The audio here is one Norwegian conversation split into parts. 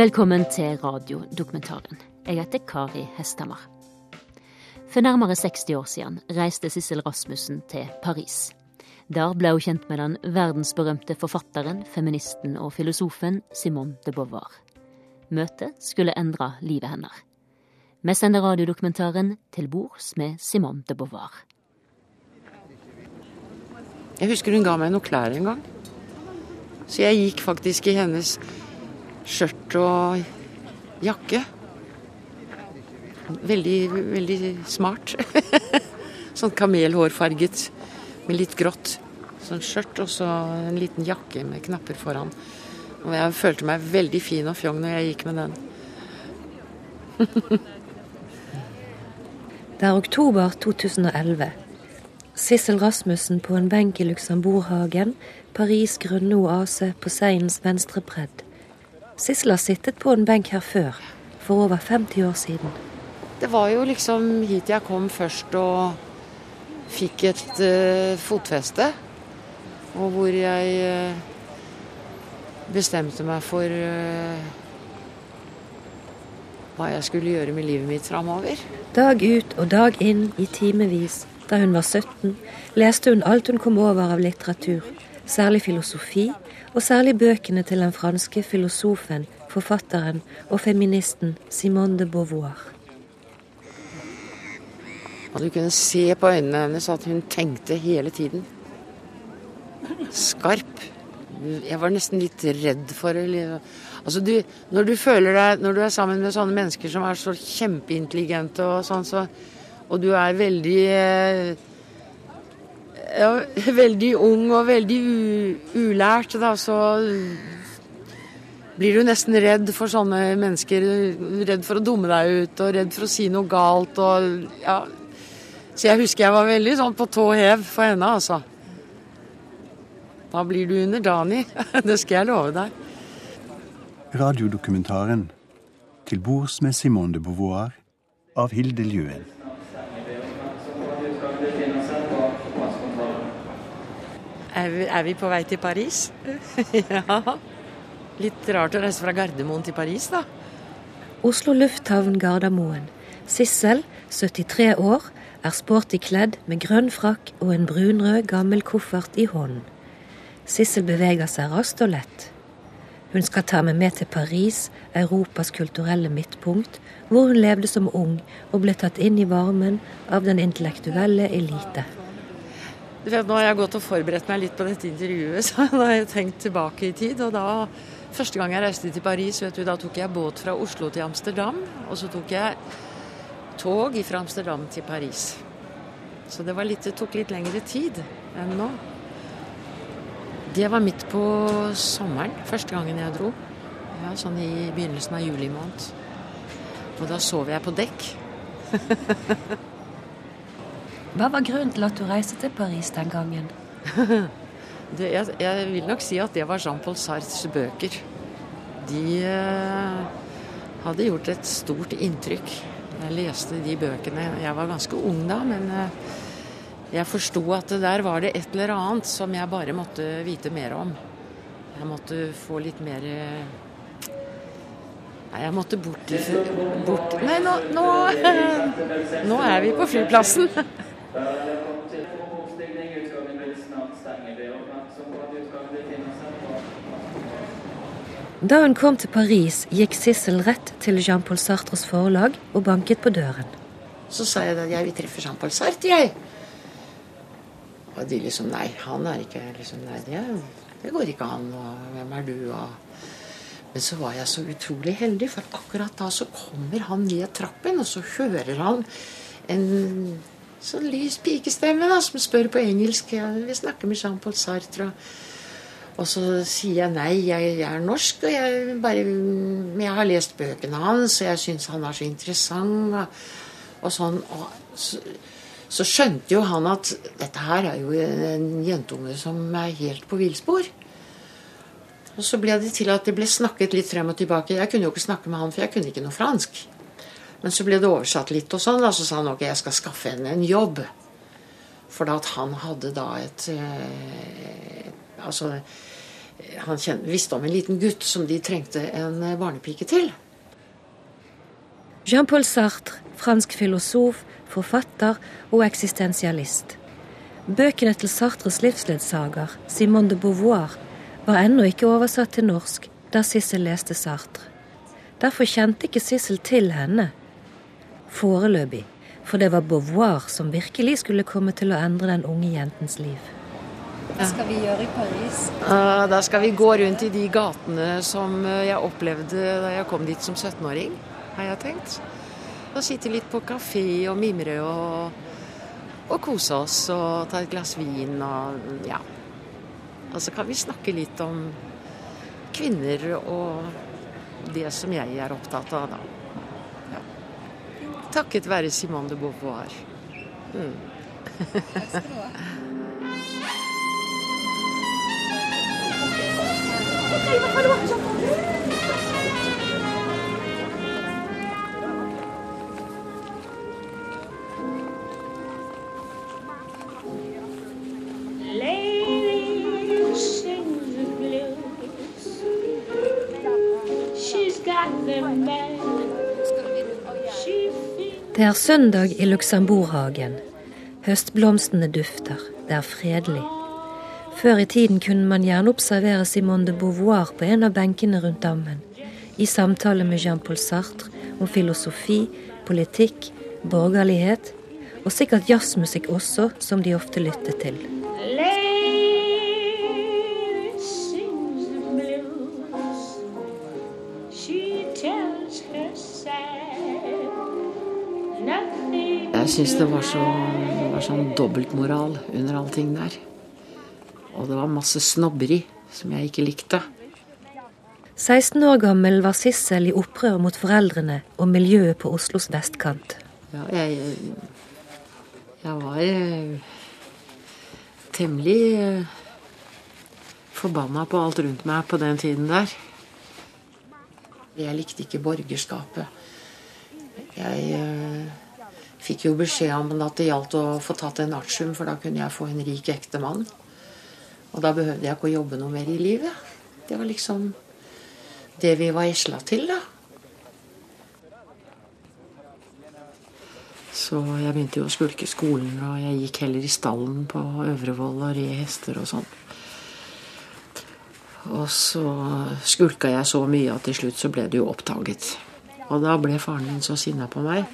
Velkommen til radiodokumentaren. Jeg heter Kari Hesthammer. For nærmere 60 år siden reiste Sissel Rasmussen til Paris. Der ble hun kjent med den verdensberømte forfatteren, feministen og filosofen Simone de Beauvoir. Møtet skulle endre livet hennes. Vi sender radiodokumentaren til bords med Simone de Beauvoir. Jeg husker hun ga meg noen klær en gang. Så jeg gikk faktisk i hennes skjørt og jakke. Veldig, veldig smart. sånn kamelhårfarget med litt grått. Sånn skjørt og så en liten jakke med knapper foran. Og jeg følte meg veldig fin og fjong når jeg gikk med den. Det er oktober 2011. Sissel Rasmussen på en benk i Luxembourghagen, Paris grønne oase på Seinens venstre bredd. Sissel har sittet på en benk her før, for over 50 år siden. Det var jo liksom hit jeg kom først og fikk et uh, fotfeste. Og hvor jeg uh, bestemte meg for uh, hva jeg skulle gjøre med livet mitt framover. Dag ut og dag inn i timevis. Da hun var 17, leste hun alt hun kom over av litteratur, særlig filosofi, og særlig bøkene til den franske filosofen, forfatteren og feministen Simone de Beauvoir. Og du kunne se på øynene hennes at hun tenkte hele tiden. Skarp. Jeg var nesten litt redd for det. Altså du, når du føler deg Når du er sammen med sånne mennesker som er så kjempeintelligente og sånn, så, og du er veldig eh, ja, veldig ung og veldig ulært, da, så blir du nesten redd for sånne mennesker. Redd for å dumme deg ut og redd for å si noe galt. og ja, så jeg husker jeg var veldig sånn på tå hev for henne, altså. Da blir du underdanig. Det skal jeg love deg. Radiodokumentaren 'Til bords med Simone de Beauvoir' av Hilde Ljuen. Er vi, er vi på vei til Paris? ja. Litt rart å reise fra Gardermoen til Paris, da. Oslo lufthavn Gardermoen. Sissel, 73 år, er sporty kledd med grønn frakk og en brunrød, gammel koffert i hånden. Sissel beveger seg raskt og lett. Hun skal ta meg med til Paris, Europas kulturelle midtpunkt, hvor hun levde som ung og ble tatt inn i varmen av den intellektuelle elite. Du vet, Nå har jeg gått og forberedt meg litt på dette intervjuet, så da har jeg tenkt tilbake i tid. og da, Første gang jeg reiste til Paris, vet du, da tok jeg båt fra Oslo til Amsterdam. Og så tok jeg tog fra Amsterdam til Paris. Så det, litt, det tok litt lengre tid enn nå. Det var midt på sommeren, første gangen jeg dro. Ja, Sånn i begynnelsen av juli måned. Og da sov jeg på dekk. Hva var grunnen til at du reiste til Paris den gangen? det, jeg, jeg, vil nok si at det var Jean-Paul Sartres bøker. De eh, hadde gjort et stort inntrykk. Jeg leste de bøkene. Jeg var ganske ung da, men eh, jeg forsto at der var det et eller annet som jeg bare måtte vite mer om. Jeg måtte få litt mer uh, Nei, jeg måtte bort, bort. Nei, nå, nå, nå er vi på flyplassen. Da hun kom til Paris, gikk Sissel rett til Jean-Paul Sartres forlag og banket på døren. Så sa jeg at jeg vil treffe Jean-Paul Sartre, jeg. Og de liksom Nei, han er ikke liksom Nei, det, det går ikke an. Og hvem er du? Og men så var jeg så utrolig heldig, for akkurat da så kommer han ned trappen, og så hører han en sånn lys pikestemme da, som spør på engelsk. Jeg vil snakke med Jean-Paul Sartre. Og så sier jeg nei, jeg, jeg er norsk, og jeg, bare, jeg har lest bøkene hans, og jeg syns han er så interessant. Og, og sånn. Og så, så, skjønte jo han at dette her er jo en jentunge som er helt på villspor. Og så ble det til at det ble snakket litt frem og tilbake. Jeg kunne jo ikke snakke med han, for jeg kunne ikke noe fransk. Men så ble det oversatt litt, og sånn, og så sa han ok, jeg skal skaffe henne en jobb. For da at han hadde da et, eh, Altså Han kjent, visste om en liten gutt som de trengte en barnepike til. Jean-Paul Sartre, fransk filosof, forfatter og eksistensialist. Bøkene til Sartres livsledsager, Simone de Beauvoir, var ennå ikke oversatt til norsk da Sissel leste Sartre. Derfor kjente ikke Sissel til henne. Foreløpig, for det var Beauvoir som virkelig skulle komme til å endre den unge jentens liv. Hva skal vi gjøre i Paris? Da skal vi gå rundt i de gatene som eh, jeg opplevde da jeg kom dit som 17-åring, har jeg tenkt. Og sitte litt på kafé og mimre og, og kose oss og ta et glass vin og ja. Og så kan vi snakke litt om kvinner og det som jeg er opptatt av, da. Takket være Simone de Beauvoir. Mm. Takk skal du ha. Lady er søndag i Luxembourghagen. Høstblomstene dufter. Det er fredelig. Før i tiden kunne man gjerne observere Simone de Beauvoir på en av benkene rundt dammen, i samtale med Jean-Paul Sartre om filosofi, politikk, borgerlighet, og sikkert jazzmusikk også, som de ofte lyttet til. Jeg syns det var så det var sånn dobbeltmoral under allting der. Og det var masse snobberi som jeg ikke likte. 16 år gammel var Sissel i opprør mot foreldrene og miljøet på Oslos vestkant. Ja, jeg, jeg var eh, temmelig eh, forbanna på alt rundt meg på den tiden der. Jeg likte ikke borgerskapet. Jeg eh, fikk jo beskjed om at det gjaldt å få tatt en artium, for da kunne jeg få en rik ektemann. Og da behøvde jeg ikke å jobbe noe mer i livet. Det var liksom det vi var esla til, da. Så jeg begynte jo å skulke skolen, og jeg gikk heller i stallen på Øvrevoll og red hester og sånn. Og så skulka jeg så mye at til slutt så ble det jo oppdaget. Og da ble faren min så sinna på meg.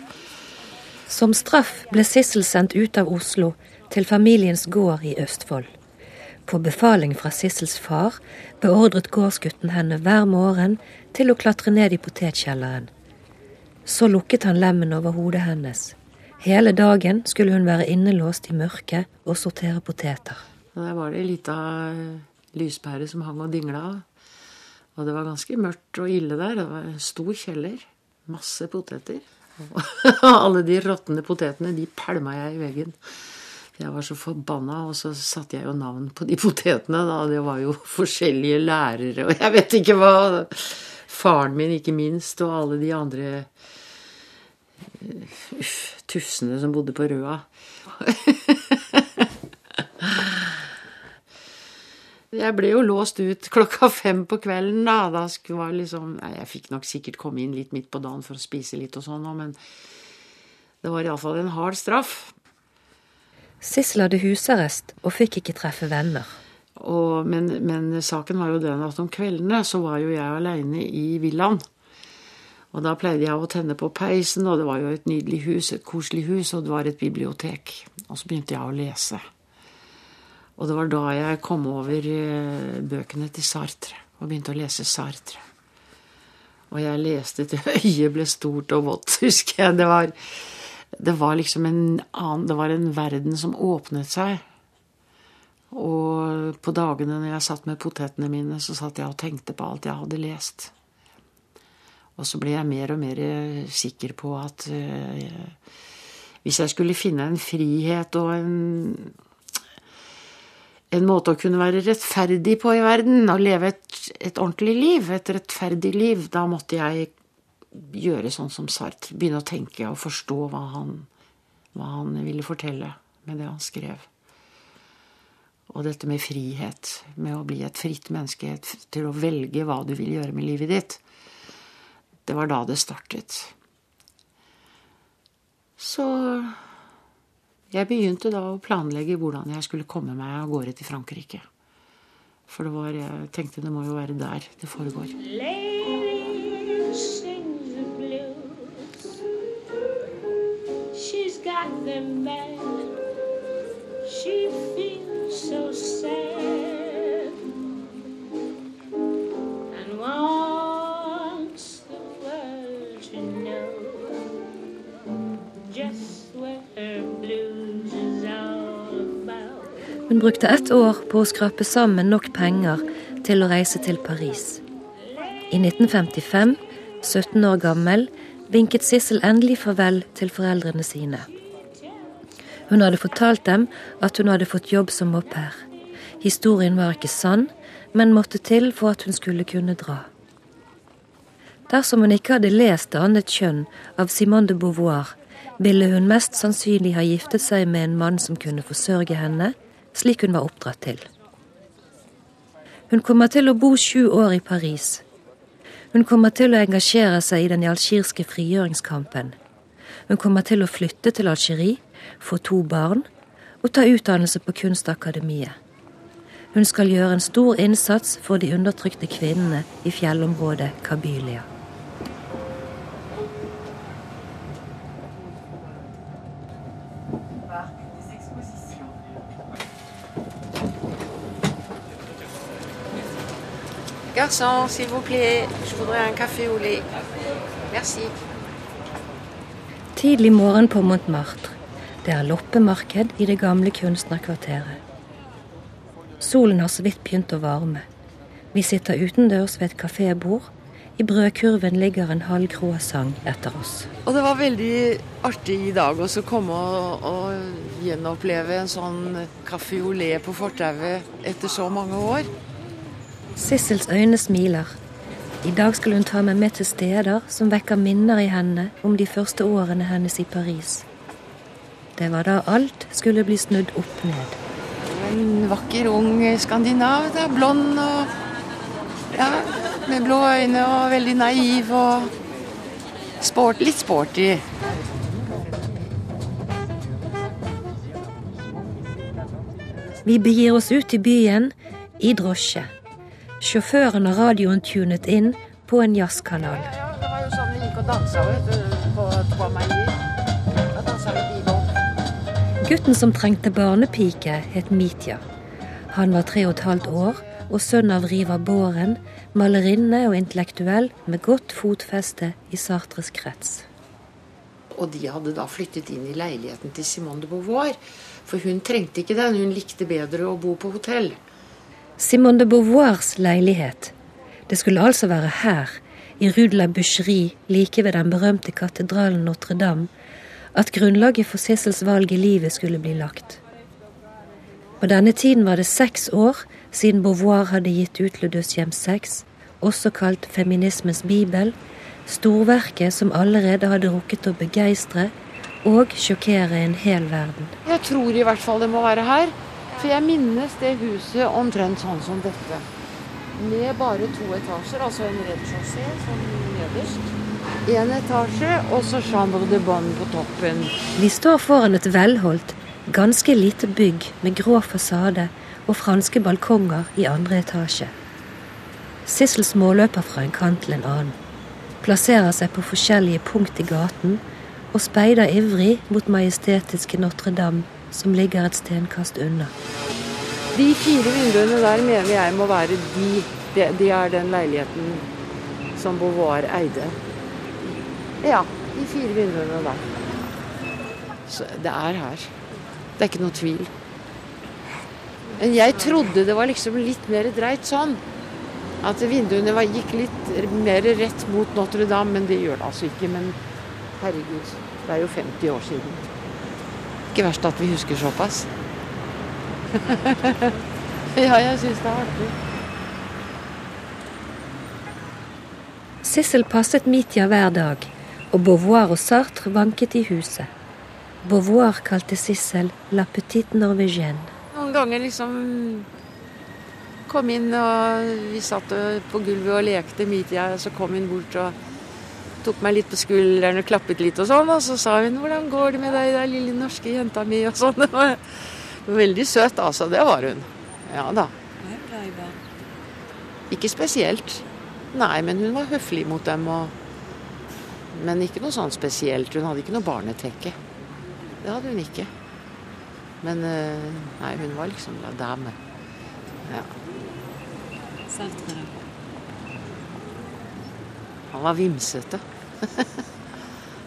Som straff ble Sissel sendt ut av Oslo til familiens gård i Østfold. På befaling fra Sissels far beordret gårdsgutten henne hver morgen til å klatre ned i potetkjelleren. Så lukket han lemmen over hodet hennes. Hele dagen skulle hun være innelåst i mørket og sortere poteter. Der var det ei lita lyspære som hang og dingla. Og det var ganske mørkt og ille der. Det var en stor kjeller. Masse poteter. Alle de råtne potetene, de pælma jeg i veggen. Jeg var så forbanna, og så satte jeg jo navn på de potetene. da. Det var jo forskjellige lærere, og jeg vet ikke hva. Faren min, ikke minst, og alle de andre uff, tufsene som bodde på Røa. Jeg ble jo låst ut klokka fem på kvelden, da. da skulle jeg liksom, jeg fikk nok sikkert komme inn litt midt på dagen for å spise litt og sånn, men det var iallfall en hard straff. Sissel hadde husarrest og fikk ikke treffe venner. Og, men, men saken var jo den at om kveldene så var jo jeg aleine i villaen. Og da pleide jeg å tenne på peisen, og det var jo et nydelig hus, et koselig hus, og det var et bibliotek. Og så begynte jeg å lese. Og det var da jeg kom over eh, bøkene til Sartre, og begynte å lese Sartre. Og jeg leste til øyet ble stort og vått, husker jeg. Det var, det var liksom en annen Det var en verden som åpnet seg. Og på dagene når jeg satt med potetene mine, så satt jeg og tenkte på alt jeg hadde lest. Og så ble jeg mer og mer sikker på at uh, hvis jeg skulle finne en frihet og en en måte å kunne være rettferdig på i verden, og leve et, et ordentlig liv, et rettferdig liv, da måtte jeg gjøre sånn som Sartre. Begynne å tenke og forstå hva han, hva han ville fortelle med det han skrev. Og dette med frihet, med å bli et fritt menneske, til å velge hva du vil gjøre med livet ditt. Det var da det startet. Så jeg begynte da å planlegge hvordan jeg skulle komme meg av gårde til Frankrike. For var, jeg tenkte det må jo være der det foregår. She's got the man. She feels so sad Hun brukte ett år på å skrape sammen nok penger til å reise til Paris. I 1955, 17 år gammel, vinket Sissel endelig farvel til foreldrene sine. Hun hadde fortalt dem at hun hadde fått jobb som au pair. Historien var ikke sann, men måtte til for at hun skulle kunne dra. Dersom hun ikke hadde lest annet kjønn' av Simone de Beauvoir, ville hun mest sannsynlig ha giftet seg med en mann som kunne forsørge henne, slik hun var oppdratt til. Hun kommer til å bo sju år i Paris. Hun kommer til å engasjere seg i den algirske frigjøringskampen. Hun kommer til å flytte til Algerie, få to barn og ta utdannelse på Kunstakademiet. Hun skal gjøre en stor innsats for de undertrykte kvinnene i fjellområdet Kabylia. Garçon, s'il vous plaît, je voudrais un café au lait. Merci. Tidlig morgen på Montmartre. Det er loppemarked i det gamle kunstnerkvarteret. Solen har så vidt begynt å varme. Vi sitter utendørs ved et kafébord. I brødkurven ligger en halv croissant etter oss. Og det var veldig artig i dag å komme og, og gjenoppleve en sånn café au lait på fortauet etter så mange år. Sissels øyne smiler. I dag skal hun ta meg med til steder som vekker minner i henne om de første årene hennes i Paris. Det var da alt skulle bli snudd opp ned. En vakker ung skandinav, da, blond og ja, med blå øyne og veldig naiv og sport, litt sporty. Vi begir oss ut i byen i drosje. Sjåføren har radioen tunet inn på en jazzkanal. Ja, det var jo sånn vi gikk og dansa på. Gutten som trengte barnepike, het Mitja. Han var tre og et halvt år og sønn av Riva Båren, malerinne og intellektuell med godt fotfeste i Sartres krets. Og de hadde da flyttet inn i leiligheten til Simone de Beauvoir. For hun trengte ikke den, hun likte bedre å bo på hotell. Simone de Beauvoirs leilighet. Det skulle altså være her, i Rue de la Boucherie, like ved den berømte katedralen Notre-Dame, at grunnlaget for Sissels valg i livet skulle bli lagt. På denne tiden var det seks år siden Beauvoir hadde gitt ut Ludus hjem Sex, også kalt Feminismens bibel, storverket som allerede hadde rukket å begeistre og sjokkere en hel verden. Jeg tror i hvert fall det må være her. For jeg minnes det huset omtrent sånn som dette. Med bare to etasjer, altså en redd-chaussé som nederst. En etasje, og så Chambre de Bonne på toppen. Vi står foran et velholdt, ganske lite bygg med grå fasade og franske balkonger i andre etasje. Sissel småløper fra en kant til en annen, plasserer seg på forskjellige punkt i gaten og speider ivrig mot majestetiske Notre-Dame, som ligger et stenkast unna. De fire vinduene der mener jeg må være de. De, de er den leiligheten som Beauvoir eide. Ja, de fire vinduene der. Så det er her. Det er ikke noe tvil. Men jeg trodde det var liksom litt mer dreit sånn. At vinduene var, gikk litt mer rett mot Notre-Dame, men det gjør det altså ikke. Men herregud, det er jo 50 år siden. Ikke verst at vi husker såpass. ja, jeg syns det er artig. Sissel passet Mitya hver dag, og Beauvoir og Sartre vanket i huset. Beauvoir kalte Sissel La Petite Norvégienne. Noen ganger liksom kom inn, og vi satt på gulvet og lekte og så kom hun bort og tok meg litt på skulderen og klappet litt og sånn, og så sa hun 'Hvordan går det med deg, den lille norske jenta mi?' og sånn. Det var veldig søt, altså. Det var hun. Ja da. Ikke spesielt. Nei, men hun var høflig mot dem. Og... Men ikke noe sånn spesielt. Hun hadde ikke noe barnetekke. Det hadde hun ikke. Men øh, nei, hun var liksom la dame. Ja. Sartre, da. Han var vimsete.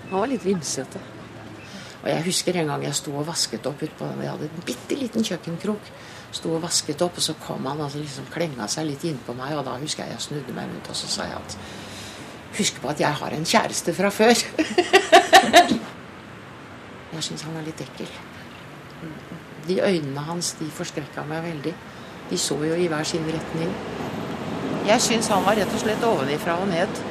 Han var litt vimsete. Og jeg husker en gang jeg sto og vasket opp utpå Vi hadde en bitte liten kjøkkenkrok. Sto og vasket opp, og så kom han og liksom klenga seg litt innpå meg. Og da husker jeg jeg snudde meg rundt og så sa jeg at Husk på at jeg har en kjæreste fra før. jeg syns han var litt ekkel. De øynene hans de forskrekka meg veldig. De så jo i hver sin retning. Jeg syns han var rett og slett ovenifra og ned.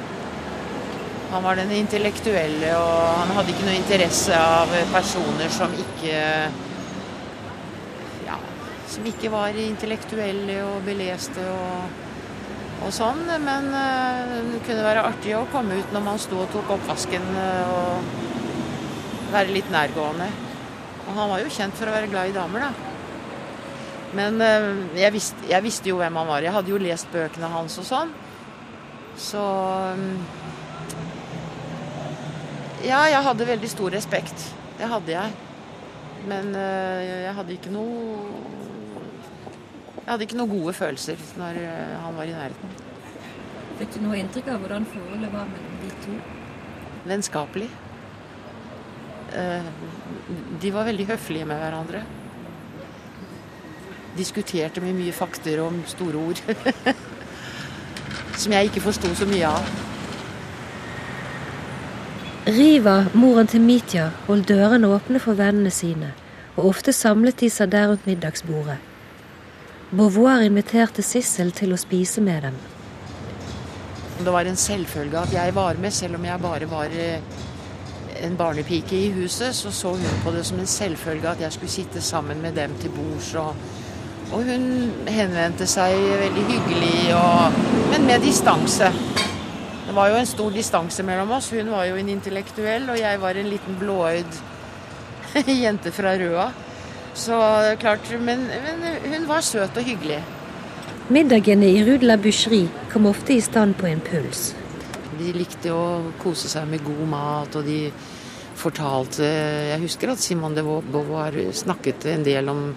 Han var den intellektuelle, og han hadde ikke noe interesse av personer som ikke Ja, som ikke var intellektuelle og beleste og, og sånn. Men eh, det kunne være artig å komme ut når man sto og tok oppvasken eh, og være litt nærgående. Og han var jo kjent for å være glad i damer, da. Men eh, jeg visste, jeg visste jo hvem han var. Jeg hadde jo lest bøkene hans og sånn. Så mm, Ja, jeg hadde veldig stor respekt. Det hadde jeg. Men eh, jeg hadde ikke noe Jeg hadde ikke noen gode følelser når eh, han var i nærheten. Fikk du noe inntrykk av hvordan forholdet var mellom de to? Vennskapelig. Eh, De var veldig høflige med hverandre. Diskuterte med mye fakter om store ord. Som jeg ikke forsto så mye av. Riva, moren til Mitya, holdt dørene åpne for vennene sine, og ofte samlet de seg der rundt middagsbordet. Beauvoir inviterte Sissel til å spise med dem. Det var en selvfølge at jeg var med, selv om jeg bare var eh, en barnepike i huset. Så så hun på det som en selvfølge at jeg skulle sitte sammen med dem til bords. Og, og hun henvendte seg veldig hyggelig, og, men med distanse. Det var jo en stor distanse mellom oss. Hun var jo en intellektuell, og jeg var en liten blåøyd jente fra Røa. Så klart, men, men hun var søt og hyggelig. Middagene i Rudla de kom ofte i stand på en puls. De likte å kose seg med god mat, og de fortalte Jeg husker at Simone de Beauvoir snakket en del om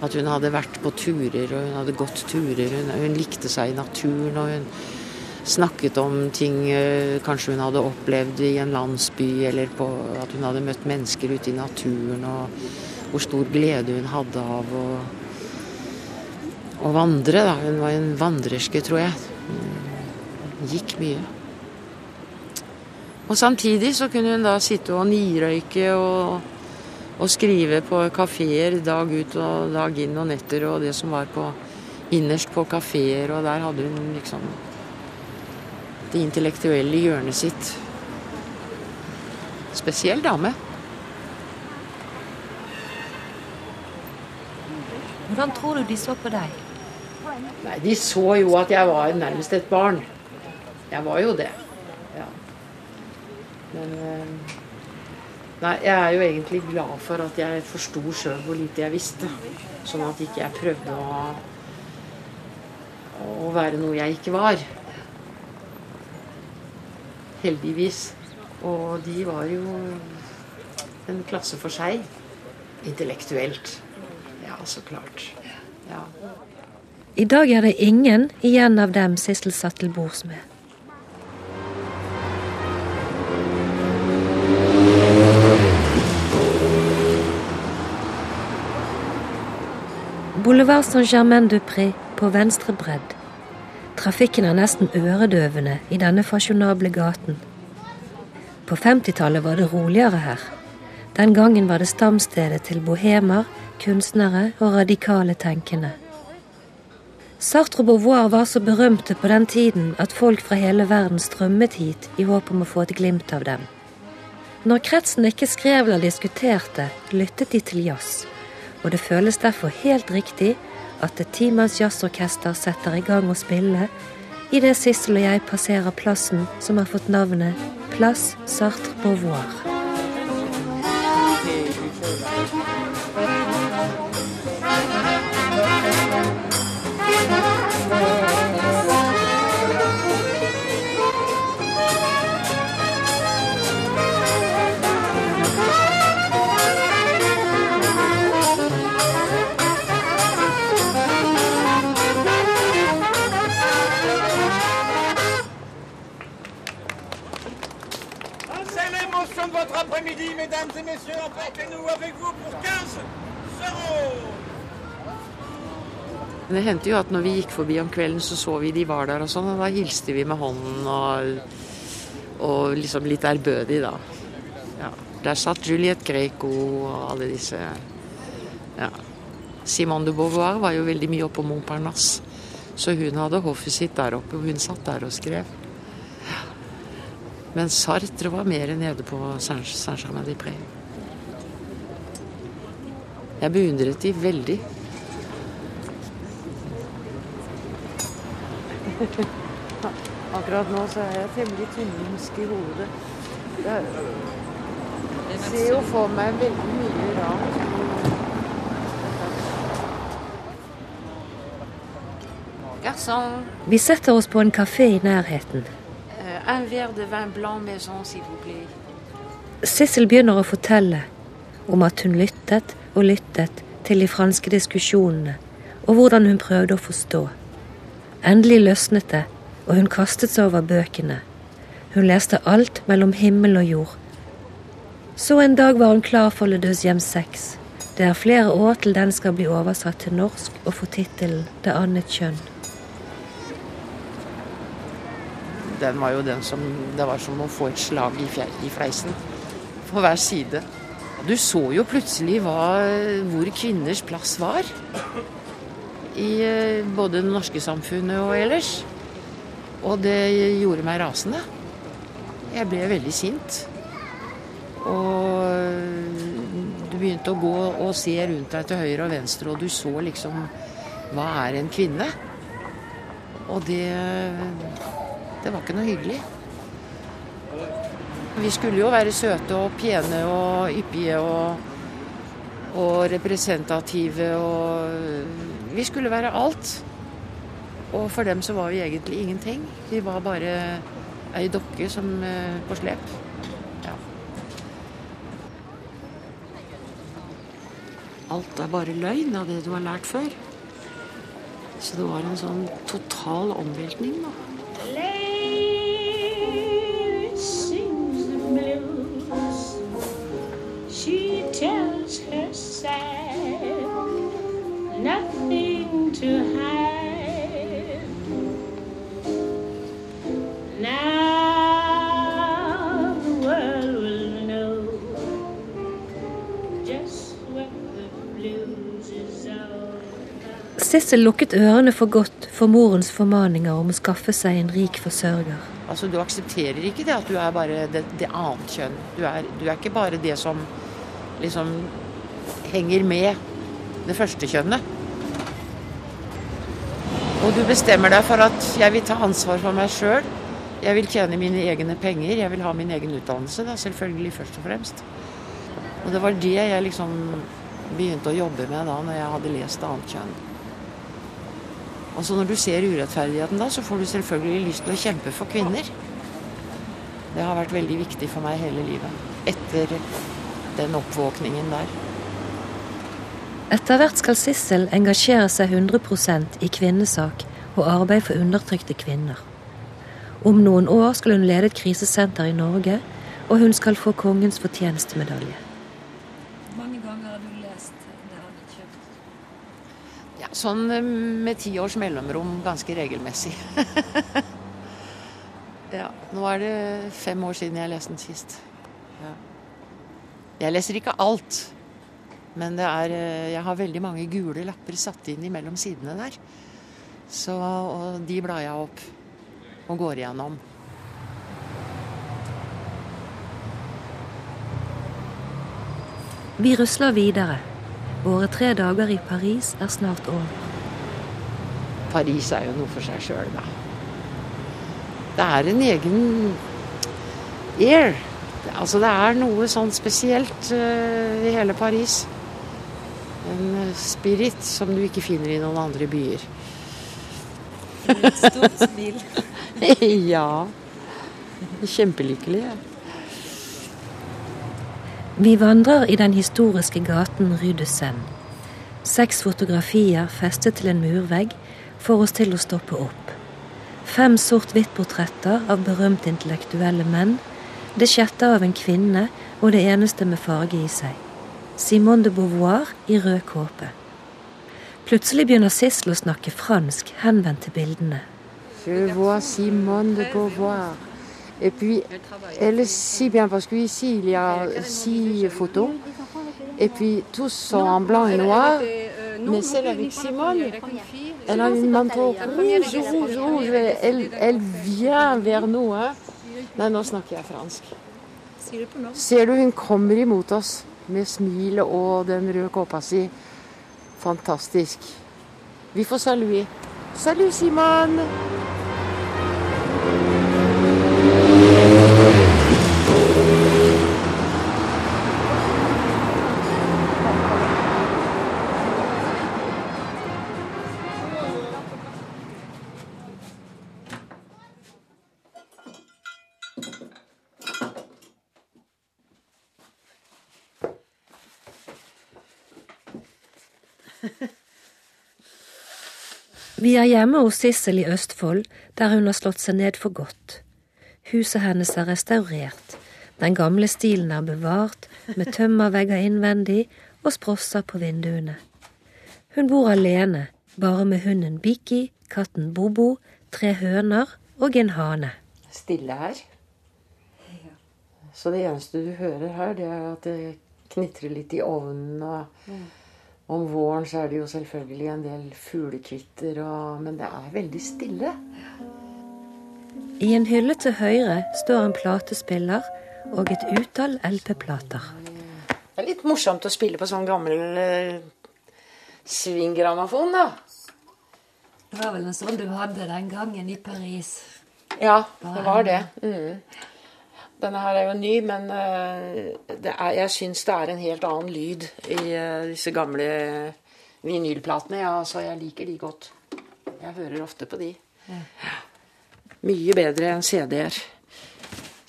at hun hadde vært på turer, og hun hadde gått turer. Hun, hun likte seg i naturen, og hun snakket om ting eh, kanskje hun hadde opplevd i en landsby, eller på at hun hadde møtt mennesker ute i naturen, og hvor stor glede hun hadde av å, å vandre. Da. Hun var en vandrerske, tror jeg. Hun Gikk mye. Og samtidig så kunne hun da sitte og nirøyke og, og skrive på kafeer dag ut og dag inn og netter og det som var på innerst på kafeer, og der hadde hun liksom det intellektuelle hjørnet sitt. Spesiell dame. Hvordan tror du de så på deg? Nei, de så jo at jeg var nærmest et barn. Jeg var jo det. Ja. Men eh, Nei, jeg er jo egentlig glad for at jeg forsto sjøl hvor lite jeg visste. Sånn at ikke jeg prøvde å, å være noe jeg ikke var. Heldigvis. Og de var jo en klasse for seg. Intellektuelt. Ja, så klart. Ja. I dag er det ingen igjen av dem Sissel satt til bords med. Boulevard Saint-Germain-du-Pré på venstre bredd. Trafikken er nesten øredøvende i denne fasjonable gaten. På 50-tallet var det roligere her. Den gangen var det stamstedet til bohemer, kunstnere og radikale tenkende. Sartre Beauvoir var så berømte på den tiden at folk fra hele verden strømmet hit i håp om å få et glimt av dem. Når kretsen ikke skrev eller diskuterte, lyttet de til jazz. og det føles derfor helt riktig at et timanns jazzorkester setter i gang å spille idet Sissel og jeg passerer plassen som har fått navnet Place Sartre Beauvoir. Hendte jo at når vi gikk forbi om kvelden, så så vi de var der og sånn, og da hilste vi med hånden og, og liksom litt ærbødig, da. Ja. Der satt Juliette Greco og alle disse Ja. Simone de Beauvoir var jo veldig mye oppe på Montparnasse, så hun hadde hoffet sitt der oppe, og hun satt der og skrev. Men Sartre var mer nede på Saint- Saint-Germain-des-Prés. Jeg beundret de veldig. Akkurat nå så er jeg temmelig tynnhumsk i hodet. Jeg ser jo for meg veldig mye rart. Garçon, Vi setter oss på en kafé i nærheten. euh, de vin blanc maison, s'il vous plaît. Sissel begynner å fortelle om at hun lyttet og lyttet til de franske diskusjonene, og hvordan hun prøvde å forstå. Endelig løsnet det, og hun kastet seg over bøkene. Hun leste alt mellom himmel og jord. Så en dag var hun klar for Le Deuxième Sex. Det er flere år til den skal bli oversatt til norsk og få tittelen Det annet kjønn. Den var jo den som Det var som å få et slag i, fjer, i fleisen. På hver side. Du så jo plutselig hva, hvor kvinners plass var. I eh, både det norske samfunnet og ellers. Og det gjorde meg rasende. Jeg ble veldig sint. Og du begynte å gå og se rundt deg til høyre og venstre, og du så liksom Hva er en kvinne? Og det det var ikke noe hyggelig. Vi skulle jo være søte og pene og yppige og, og representative og Vi skulle være alt. Og for dem så var vi egentlig ingenting. Vi var bare ei dokke som eh, på slep. Ja. Alt er bare løgn av det du har lært før. Så det var en sånn total omveltning, da. Lady Sissel lukket ørene for godt for morens formaninger om å skaffe seg en rik forsørger. Altså, Du aksepterer ikke det at du er bare det, det annet kjønn. Du er, du er ikke bare det som liksom henger med det første kjønnet. Og du bestemmer deg for at jeg vil ta ansvar for meg sjøl. Jeg vil tjene mine egne penger. Jeg vil ha min egen utdannelse, da, selvfølgelig først og fremst. Og det var det jeg liksom begynte å jobbe med da når jeg hadde lest annet kjønn. Og så når du ser urettferdigheten da, så får du selvfølgelig lyst til å kjempe for kvinner. Det har vært veldig viktig for meg hele livet. Etter den oppvåkningen der. Etter hvert skal Sissel engasjere seg 100% i kvinnesak og arbeid for undertrykte kvinner. Om noen år skal hun lede et krisesenter i Norge, og hun skal få kongens fortjenestemedalje. Hvor mange ganger har du lest Det annet kjønn? Ja, sånn eh, med ti års mellomrom ganske regelmessig. ja, nå er det fem år siden jeg leste den sist. Ja. Jeg leser ikke alt, men det er, eh, jeg har veldig mange gule lapper satt inn mellom sidene der. Så, og de blar jeg opp og går igjennom. Vi rusler videre. Våre tre dager i Paris er snart over. Paris er jo noe for seg sjøl, da. Det er en egen air. Altså det er noe sånn spesielt uh, i hele Paris. En eh, spirit som du ikke finner i noen andre byer. Et stort smil. ja. Kjempelykkelig. jeg. Vi vandrer i den historiske gaten Rue. Seks fotografier festet til en murvegg får oss til å stoppe opp. Fem sort-hvitt-portretter av berømte intellektuelle menn. Det sjette av en kvinne og det eneste med farge i seg. Simone de Beauvoir i rød kåpe. Plutselig begynner Sissel å snakke fransk henvendt til bildene. Je vois Simone de Beauvoir. Et puis, elle si bien parce qu'ici, il y a six photos. Et puis, tous sont en blanc et noir. Mais celle avec Simone, elle a une manteau rouge, rouge, rouge. Elle, elle vient vers nous. Hein. Nei, nå snakker jeg fransk. Ser du hun kommer imot oss med smil og den røde kåpa si. Fantastisk. Vi får salue. Salut, Simone! Vi er hjemme hos Sissel i Østfold, der hun har slått seg ned for godt. Huset hennes er restaurert. Den gamle stilen er bevart, med tømmervegger innvendig og sprosser på vinduene. Hun bor alene, bare med hunden Biki, katten Bobo, tre høner og en hane. Stille her. Så det eneste du hører her, det er at det knitrer litt i ovnen. Og om våren så er det jo selvfølgelig en del fuglekvitter, og, men det er veldig stille. I en hylle til høyre står en platespiller og et utall LP-plater. Det er litt morsomt å spille på sånn gammel eh, svinggrammofon, da. Det var vel en sånn du hadde den gangen i Paris. Ja, det var det. Mm. Denne her er jo ny, men eh, det er, jeg syns det er en helt annen lyd i eh, disse gamle vinylplatene. Ja, så jeg liker de godt. Jeg hører ofte på de. Mye bedre enn CD-er.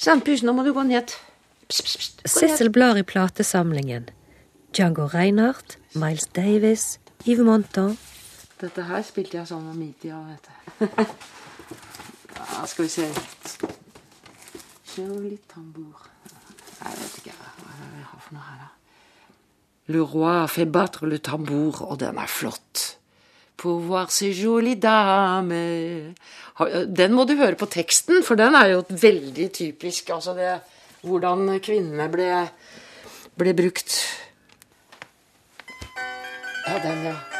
Sandpus, nå må du gå ned. Pst, pst, pst. Sissel blar i platesamlingen. Django Reinhardt, Miles Davis, Yves Monton. Dette her spilte jeg sammen med Mitya, vet du. ja, skal vi se Joli tambour Jeg vet ikke hva er vi har for noe her, da. Le roi fait battre le tambour, og den er flott. Pour voir ces jolies dames Den må du høre på teksten, for den er jo veldig typisk. Altså det hvordan kvinnene ble, ble brukt. Ja, den, ja.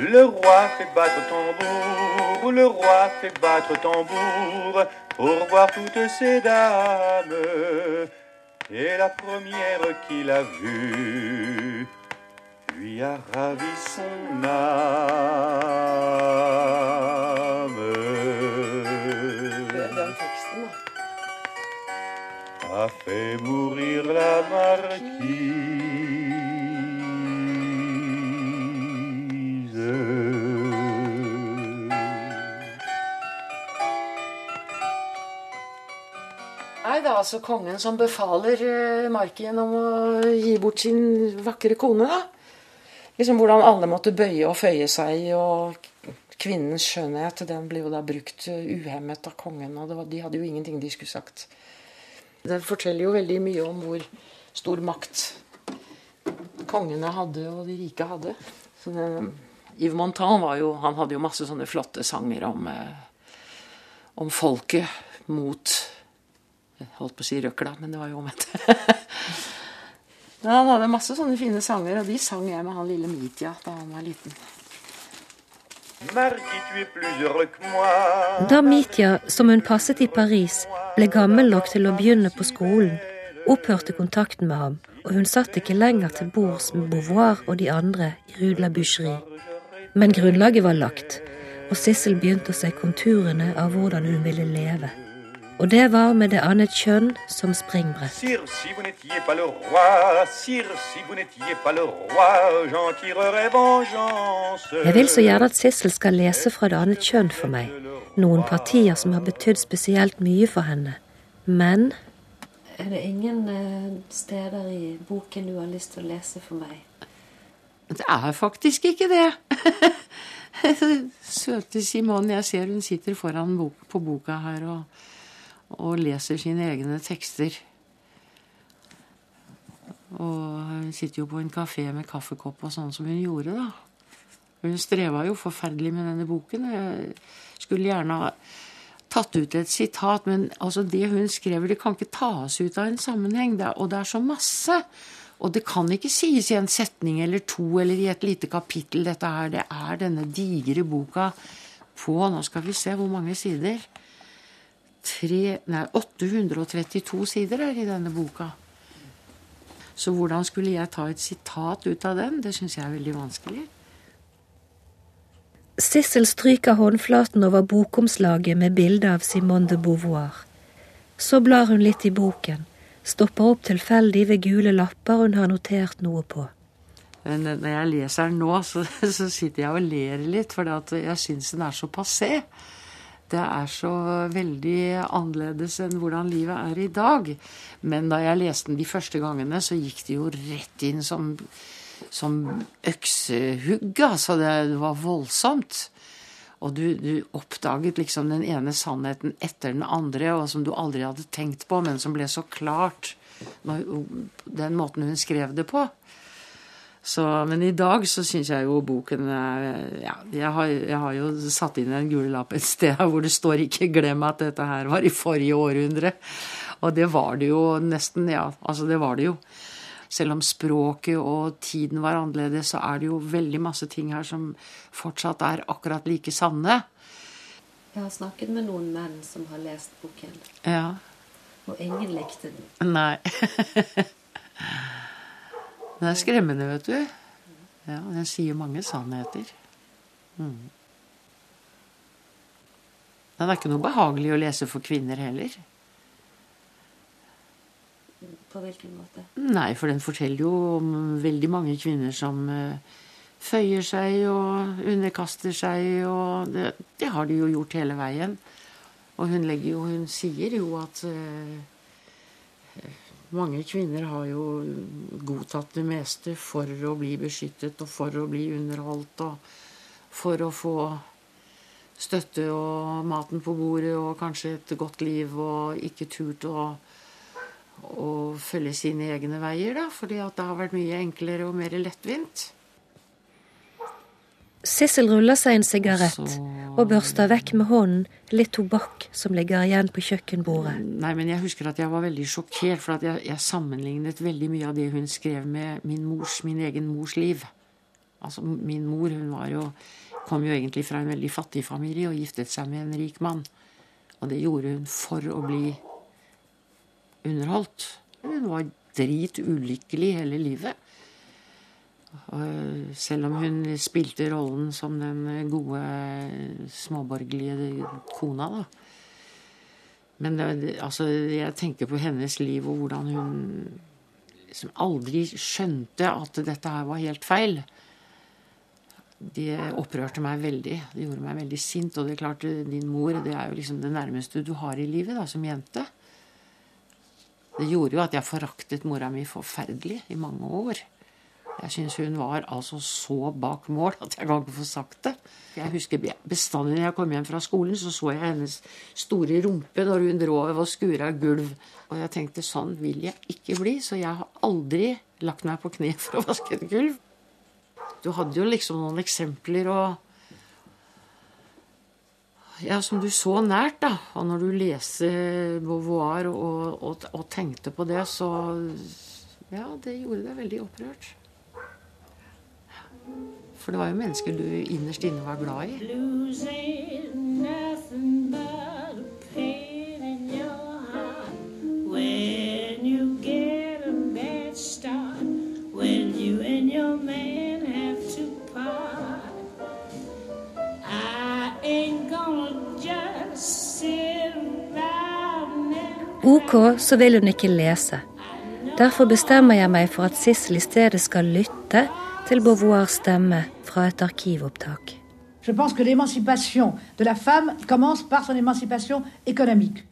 Le roi fait battre tambour, le roi fait battre tambour pour voir toutes ces dames. Et la première qu'il a vue lui a ravi son âme. A fait altså kongen som befaler eh, Markien om å gi bort sin vakre kone, da. Liksom hvordan alle måtte bøye og føye seg, og kvinnens skjønnhet den ble jo da brukt eh, uhemmet av kongen, og var, de hadde jo ingenting de skulle sagt. Det forteller jo veldig mye om hvor stor makt kongene hadde, og de rike hadde. Så det, Yves Montand var jo, han hadde jo masse sånne flotte sanger om, eh, om folket mot jeg holdt på å si røkla, men det var jo omvendt. Ja, han hadde masse sånne fine sanger, og de sang jeg med han lille Mitya da han var liten. Da Mitya, som hun passet i Paris, ble gammel nok til å begynne på skolen, opphørte kontakten med ham, og hun satt ikke lenger til bords med Beauvoir og de andre i Rue la Boucherie. Men grunnlaget var lagt, og Sissel begynte å se konturene av hvordan hun ville leve. Og det var med det annet kjønn som springbrett. Sire, si vous n'étiez pas le roi, sire, si vous n'étiez pas le roi, j'en tirerais vengeance. Jeg vil så gjerne at Sissel skal lese fra det annet kjønn for meg, noen partier som har betydd spesielt mye for henne. Men Er det ingen eh, steder i boken du har lyst til å lese for meg? Det er faktisk ikke det. Søte Simone, jeg ser hun sitter foran bok, på boka her og, og leser sine egne tekster. Og hun sitter jo på en kafé med kaffekopp og sånn som hun gjorde, da. Hun streva jo forferdelig med denne boken. Jeg skulle gjerne ha tatt ut et sitat, men altså det hun skrev, det kan ikke tas ut av en sammenheng. Og det er så masse. Og det kan ikke sies i en setning eller to eller i et lite kapittel, dette her. Det er denne digre boka på Nå skal vi se hvor mange sider. Tre, nei, 832 sider er i denne boka. Så hvordan skulle jeg ta et sitat ut av den? Det syns jeg er veldig vanskelig. Sissel stryker håndflaten over bokomslaget med bilde av Simone de Beauvoir. Så blar hun litt i boken, stopper opp tilfeldig ved gule lapper hun har notert noe på. Men når jeg leser den nå, så, så sitter jeg og ler litt, for jeg syns den er så passé. Det er så veldig annerledes enn hvordan livet er i dag. Men da jeg leste den de første gangene, så gikk det jo rett inn som, som øksehugg. Altså, det var voldsomt. Og du, du, oppdaget liksom den ene sannheten etter den andre, og som du aldri hadde tenkt på, men som ble så klart når, den måten hun skrev det på. Så, men i dag så syns jeg jo boken Ja, jeg har, jeg har, jo satt inn en gul lapp et sted hvor det står 'ikke glem at dette her var i forrige århundre'. Og det var det jo nesten, ja. Altså, det var det jo. Selv om språket og tiden var annerledes, så er det jo veldig masse ting her som fortsatt er akkurat like sanne. Jeg har snakket med noen menn som har lest boken, Ja. og ingen likte den. Nei. Den er skremmende, vet du. Ja, Den sier mange sannheter. Mm. Den er ikke noe behagelig å lese for kvinner heller. På hvilken måte? Nei, for den forteller jo om veldig mange kvinner som eh, føyer seg og underkaster seg, og det, det har de jo gjort hele veien. Og hun, jo, hun sier jo at eh, mange kvinner har jo godtatt det meste for å bli beskyttet og for å bli underholdt og for å få støtte og maten på bordet og kanskje et godt liv og ikke turt å, å følge sine egne veier, da, fordi at det har vært mye enklere og mer lettvint. Sissel ruller seg en sigarett Så- og børster vekk med hånden litt tobakk som ligger igjen på kjøkkenbordet. Nei, men jeg husker at jeg var veldig sjokkert, for jeg, jeg sammenlignet veldig mye av det hun skrev med min mors, min egen mors liv. Altså, min mor hun var jo, kom jo egentlig fra en veldig fattig familie og giftet seg med en rik mann. Og det gjorde hun for å bli underholdt. Hun var drit ulykkelig hele livet. Og selv om hun spilte rollen som den gode småborgerlige kona, da. Men det, altså, jeg tenker på hennes liv og hvordan hun liksom aldri skjønte at dette her var helt feil. Det opprørte meg veldig. Det gjorde meg veldig sint. Og det er klart, din mor det er jo liksom det nærmeste du har i livet da, som jente. Det gjorde jo at jeg foraktet mora mi forferdelig i mange år. Jeg syns hun var altså så bak mål at jeg kan ikke få sagt det. Jeg husker bestandig når jeg kom hjem fra skolen, så så jeg hennes store rumpe når hun dro og skura gulv. Og jeg tenkte sånn vil jeg ikke bli, så jeg har aldri lagt meg på kne for å vaske et gulv. Du hadde jo liksom noen eksempler og ja, som du så nært, da. Og når du leser Beauvoir og, og, og tenkte på det, så Ja, det gjorde deg veldig opprørt. For det var jo mennesker du innerst inne var glad i. Ok, så vil hun ikke lese. Derfor bestemmer jeg meg for at Sissel i stedet skal lytte til. Je pense que l'émancipation de la femme commence par son émancipation économique.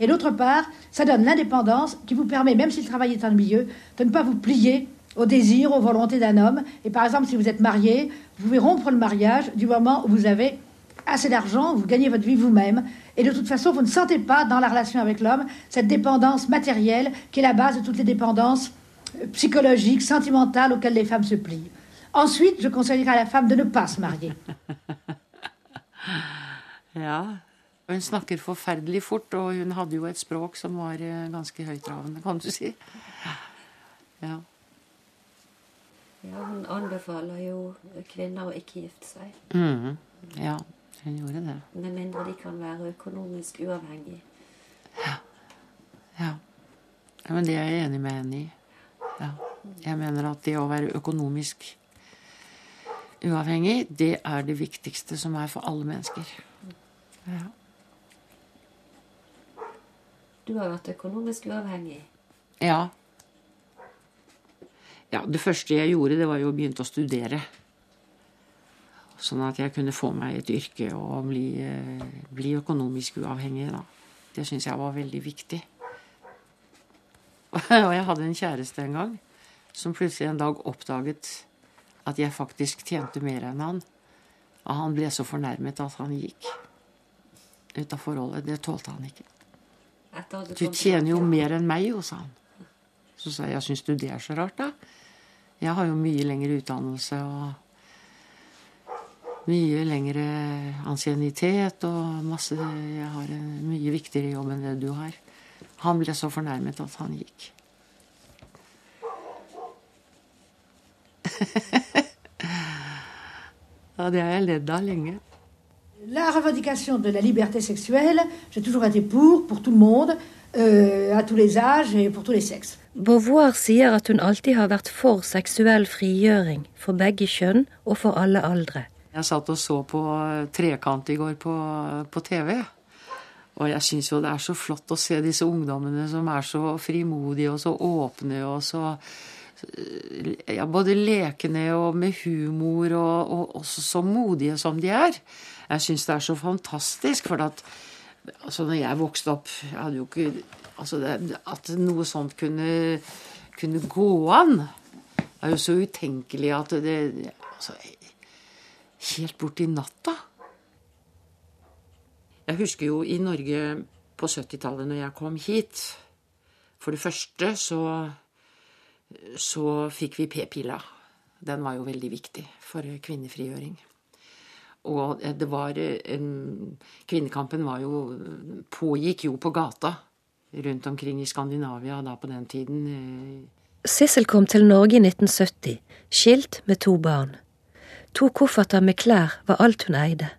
Et d'autre part, ça donne l'indépendance qui vous permet, même si le travail est ennuyeux, de ne pas vous plier aux désirs, aux volontés d'un homme. Et par exemple, si vous êtes marié, vous pouvez rompre le mariage du moment où vous avez assez d'argent, vous gagnez votre vie vous-même. Et de toute façon, vous ne sentez pas dans la relation avec l'homme cette dépendance matérielle qui est la base de toutes les dépendances euh, sentimentale auquel les femmes se plient. Ensuite, je conseillerais à la femme de ne pas se marier. Ja. Hun snakker forferdelig fort, og hun hadde jo et språk som var eh, ganske høytravende, kan du si. Ja. Ja, Hun anbefaler jo kvinner å ikke gifte seg, Mm. ja, hun gjorde det. med mindre de kan være økonomisk uavhengige. Ja. ja. Men det er jeg enig med henne i. Ja. Jeg mener at det å være økonomisk uavhengig, det er det viktigste som er for alle mennesker. Ja. Du har vært økonomisk uavhengig. Ja. Ja, det første jeg gjorde, det var jo å begynne å studere. Sånn at jeg kunne få meg et yrke og bli, eh, bli økonomisk uavhengig, da. Det syns jeg var veldig viktig. Og jeg hadde en kjæreste en gang som plutselig en dag oppdaget at jeg faktisk tjente mer enn han. Og han ble så fornærmet at han gikk ut av forholdet. Det tålte han ikke. Du tjener jo mer enn meg, jo, sa han. Så sa jeg, jeg syns du det er så rart, da? Jeg har jo mye lengre utdannelse og mye lengre ansiennitet og masse Jeg har en mye viktigere jobb enn det du har. Han ble så fornærmet at han gikk. ja, det har jeg ledd av lenge. La revendication de la liberté sexuelle, j'ai toujours été pour, pour tout le monde, euh, à tous les âges et pour tous les sexes. Beauvoir sier at hun alltid har vært for seksuell frigjøring for begge kjønn og for alle aldre. Jeg satt og så på Trekant i går på, på TV. Og jeg syns jo det er så flott å se disse ungdommene som er så frimodige og så åpne og så ja, Både lekne og med humor og, og også så modige som de er. Jeg syns det er så fantastisk, for at altså når jeg vokste opp jeg hadde jo ikke altså det, At noe sånt kunne, kunne gå an, er jo så utenkelig at det altså, Helt bort i natta. Jeg husker jo i Norge på 70-tallet, når jeg kom hit For det første så, så fikk vi p-pilla. Den var jo veldig viktig for kvinnefrigjøring. Og det var en, Kvinnekampen var jo Pågikk jo på gata rundt omkring i Skandinavia da på den tiden. Sissel kom til Norge i 1970, skilt med to barn. To kofferter med klær var alt hun eide.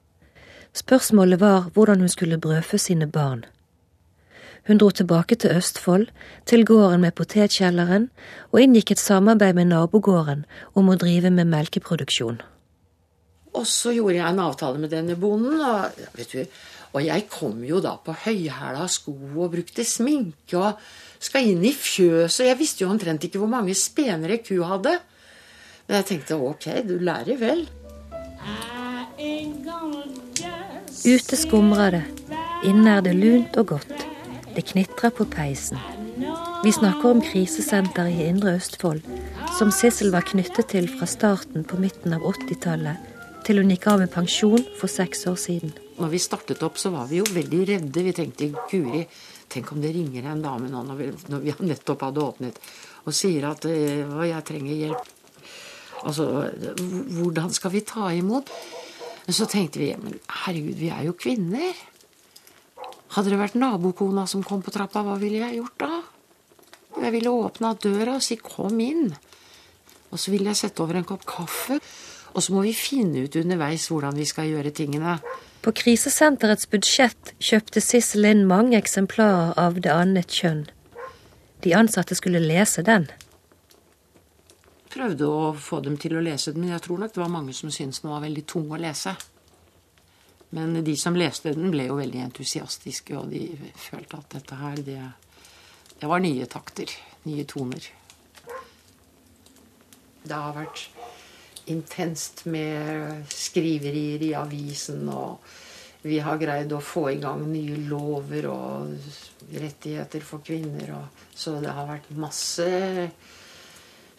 Spørsmålet var hvordan hun skulle brødfø sine barn. Hun dro tilbake til Østfold, til gården med potetkjelleren, og inngikk et samarbeid med nabogården om å drive med melkeproduksjon. Og så gjorde jeg en avtale med denne bonden, og, du, og jeg kom jo da på høyhæla sko og brukte sminke og skal inn i fjøset. Jeg visste jo omtrent ikke hvor mange spenere ku hadde. Men jeg tenkte ok, du lærer vel. Ute skumrer det, inne er det lunt og godt. Det knitrer på peisen. Vi snakker om krisesenteret i Indre Østfold, som Sissel var knyttet til fra starten på midten av 80-tallet, til hun gikk av med pensjon for seks år siden. Når vi startet opp, så var vi jo veldig redde. Vi tenkte guri, tenk om det ringer en dame nå når vi, når vi nettopp hadde åpnet, og sier at eh, jeg trenger hjelp. Altså, hvordan skal vi ta imot? Men så tenkte vi men herregud, vi er jo kvinner. Hadde det vært nabokona som kom på trappa, hva ville jeg gjort da? Jeg ville åpna døra og si 'kom inn'. Og så ville jeg sette over en kopp kaffe. Og så må vi finne ut underveis hvordan vi skal gjøre tingene. På krisesenterets budsjett kjøpte Sissel inn mange eksemplarer av Det annet kjønn. De ansatte skulle lese den. Prøvde å få dem til å lese den, men jeg tror nok det var mange som syntes den var veldig tung å lese. Men de som leste den, ble jo veldig entusiastiske, og de følte at dette her, det, det var nye takter. Nye toner. Det har vært intenst med skriverier i avisen, og vi har greid å få i gang nye lover og rettigheter for kvinner. Og, så det har vært masse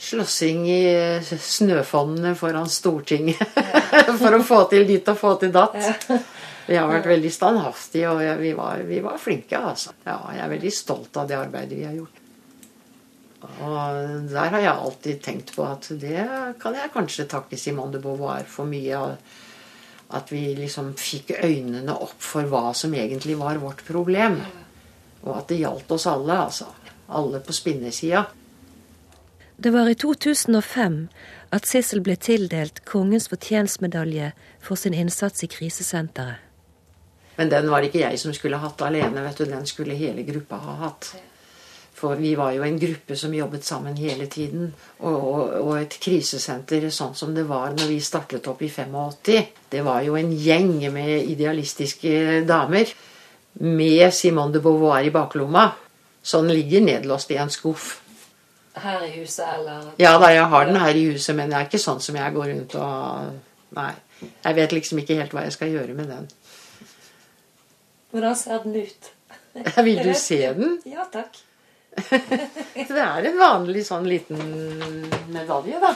slåssing i snøfonnene foran Stortinget for å få til ditt og få til datt. Vi har vært veldig standhaftige, og vi var, vi var flinke, altså. Ja, jeg er veldig stolt av det arbeidet vi har gjort. Og der har jeg alltid tenkt på at det kan jeg kanskje takke Simone de Beauvoir for mye av. At vi liksom fikk øynene opp for hva som egentlig var vårt problem. Og at det gjaldt oss alle, altså. Alle på spinnesida. Det var i 2005 at Sissel ble tildelt Kongens fortjenstmedalje for sin innsats i krisesenteret. Men den var ikke jeg som skulle hatt alene, vet du. Den skulle hele gruppa ha hatt. For vi var jo en gruppe som jobbet sammen hele tiden. Og, og, og, et krisesenter sånn som det var når vi startet opp i 85. Det var jo en gjeng med idealistiske damer. Med Simone de Beauvoir i baklomma. Så den ligger nedlåst i en skuff. Her i huset, eller? Ja da, jeg har den her i huset, men det er ikke sånn som jeg går rundt og Nei. Jeg vet liksom ikke helt hva jeg skal gjøre med den. Hvordan ser den ut? Vil du se den? Ja takk. det er en vanlig sånn liten medalje, da.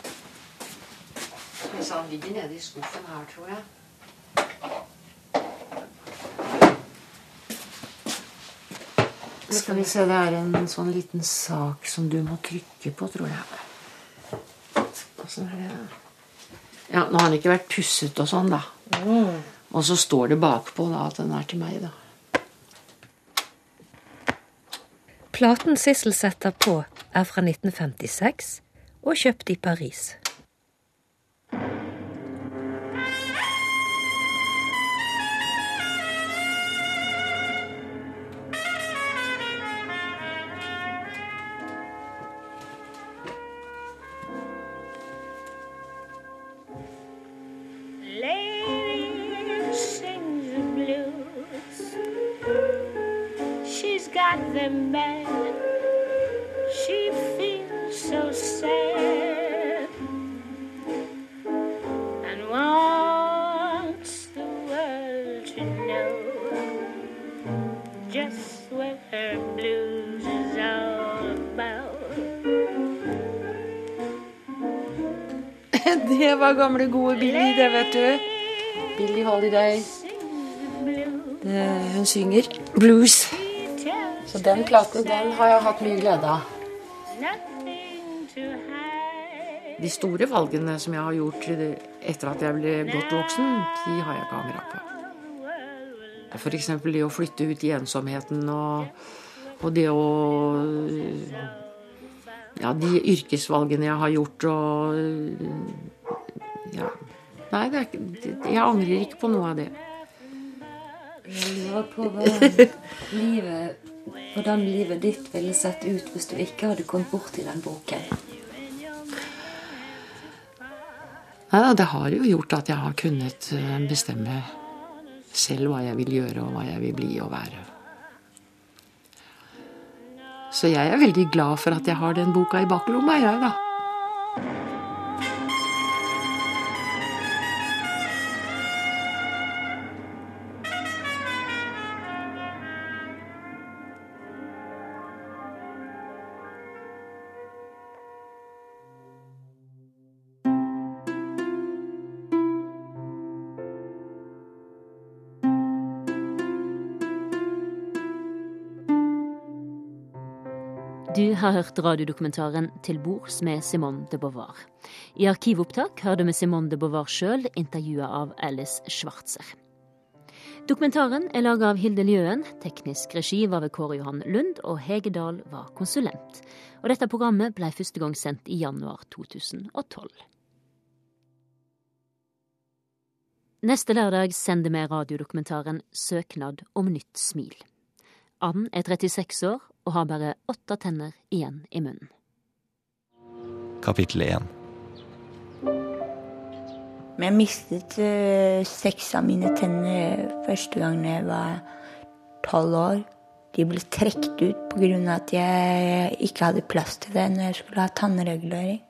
Hvis han ligger nede i skuffen her, tror jeg. Skal vi se, det er en sånn liten sak som du må trykke på, tror jeg. Åssen er det? Ja, nå har den ikke vært pusset og sånn, da. Og så står det bakpå da at den er til meg, da. Platen Sissel setter på, er fra 1956 og kjøpt i Paris. Gamle, gode Billy, det, vet du. Billy Holiday. Det, hun synger blues. Så den platen den har jeg hatt mye glede av. De store valgene som jeg har gjort etter at jeg ble godt voksen, de har jeg ikke angra på. F.eks. det å flytte ut i ensomheten og, og det å Ja, de yrkesvalgene jeg har gjort og Ja. Nei, ikke- jeg angrer ikke på noe av det. Jeg lurer på hva livet, hvordan livet ditt ville sett ut hvis du ikke hadde kommet borti den boken. Nei, da, det har jo gjort at jeg har kunnet eh, bestemme selv hva jeg vil gjøre, og hva jeg vil bli og være. Så jeg er veldig glad for at jeg har den boka i baklomma, jeg, da. Har hørt radiodokumentaren 'Til bords med Simone de Beauvoir'. I arkivopptak hørte vi Simone de Beauvoir sjøl intervjua av Alice Schwarzer. Dokumentaren er laga av Hilde Ljøen, teknisk regi var ved Kåre Johan Lund, og Hege Dahl var konsulent. Og dette programmet ble første gang sendt i januar 2012. Neste lørdag sender vi radiodokumentaren Søknad om nytt smil. Ann er 36 år og har bare åtte tenner igjen i munnen. Kapittel 1. Jeg mistet eh, seks av mine tenner første gang jeg var tolv år. De ble trukket ut pga. at jeg ikke hadde plass til det når jeg skulle ha tannregulering.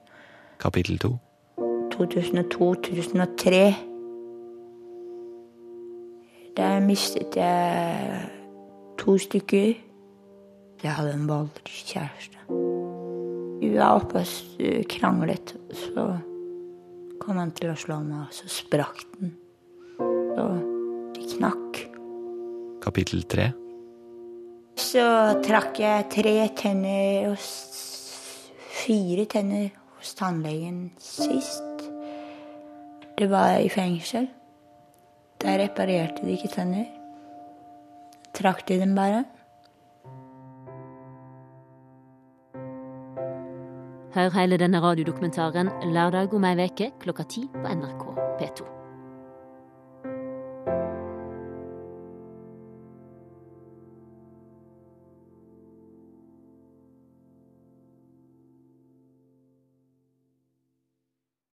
Kapittel 2. 2002-2003. Der mistet jeg to stykker. Jeg hadde en voldelig kjæreste. Vi var oppe og kranglet, så kom han til å slå meg, og så sprakk den. Og det knakk. Kapittel tre. Så trakk jeg tre tenner og fire tenner hos tannlegen sist. Det var i fengsel. Der reparerte de ikke tenner. Trakk de dem bare. Hør hele denne radiodokumentaren lørdag om ei uke klokka ti på NRK P2.